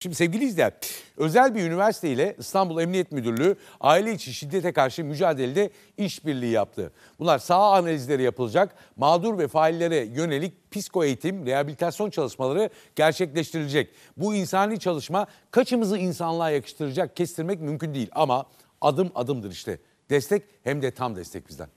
Şimdi sevgili izleyen, özel bir üniversite ile İstanbul Emniyet Müdürlüğü aile içi şiddete karşı mücadelede işbirliği yaptı. Bunlar sağ analizleri yapılacak, mağdur ve faillere yönelik psiko eğitim, rehabilitasyon çalışmaları gerçekleştirilecek. Bu insani çalışma kaçımızı insanlığa yakıştıracak kestirmek mümkün değil ama adım adımdır işte. Destek hem de tam destek bizden.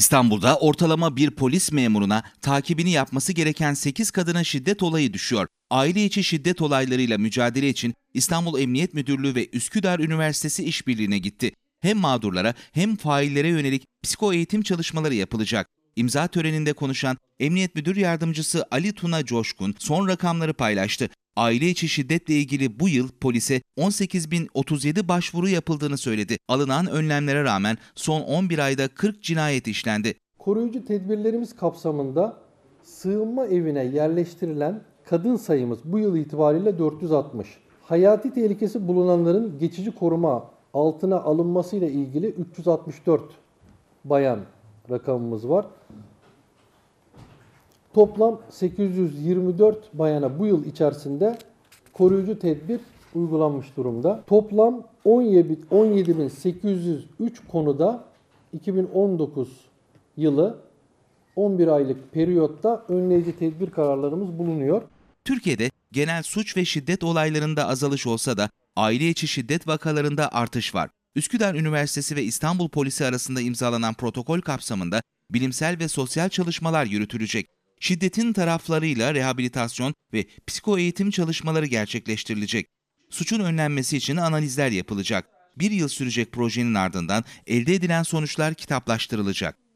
İstanbul'da ortalama bir polis memuruna takibini yapması gereken 8 kadına şiddet olayı düşüyor. Aile içi şiddet olaylarıyla mücadele için İstanbul Emniyet Müdürlüğü ve Üsküdar Üniversitesi işbirliğine gitti. Hem mağdurlara hem faillere yönelik psiko eğitim çalışmaları yapılacak. İmza töreninde konuşan Emniyet Müdür Yardımcısı Ali Tuna Coşkun son rakamları paylaştı. Aile içi şiddetle ilgili bu yıl polise 18.037 başvuru yapıldığını söyledi. Alınan önlemlere rağmen son 11 ayda 40 cinayet işlendi. Koruyucu tedbirlerimiz kapsamında sığınma evine yerleştirilen kadın sayımız bu yıl itibariyle 460. Hayati tehlikesi bulunanların geçici koruma altına alınmasıyla ilgili 364 bayan rakamımız var. Toplam 824 bayana bu yıl içerisinde koruyucu tedbir uygulanmış durumda. Toplam 17.803 konuda 2019 yılı 11 aylık periyotta önleyici tedbir kararlarımız bulunuyor. Türkiye'de genel suç ve şiddet olaylarında azalış olsa da aile içi şiddet vakalarında artış var. Üsküdar Üniversitesi ve İstanbul Polisi arasında imzalanan protokol kapsamında bilimsel ve sosyal çalışmalar yürütülecek. Şiddetin taraflarıyla rehabilitasyon ve psiko eğitim çalışmaları gerçekleştirilecek. Suçun önlenmesi için analizler yapılacak. Bir yıl sürecek projenin ardından elde edilen sonuçlar kitaplaştırılacak.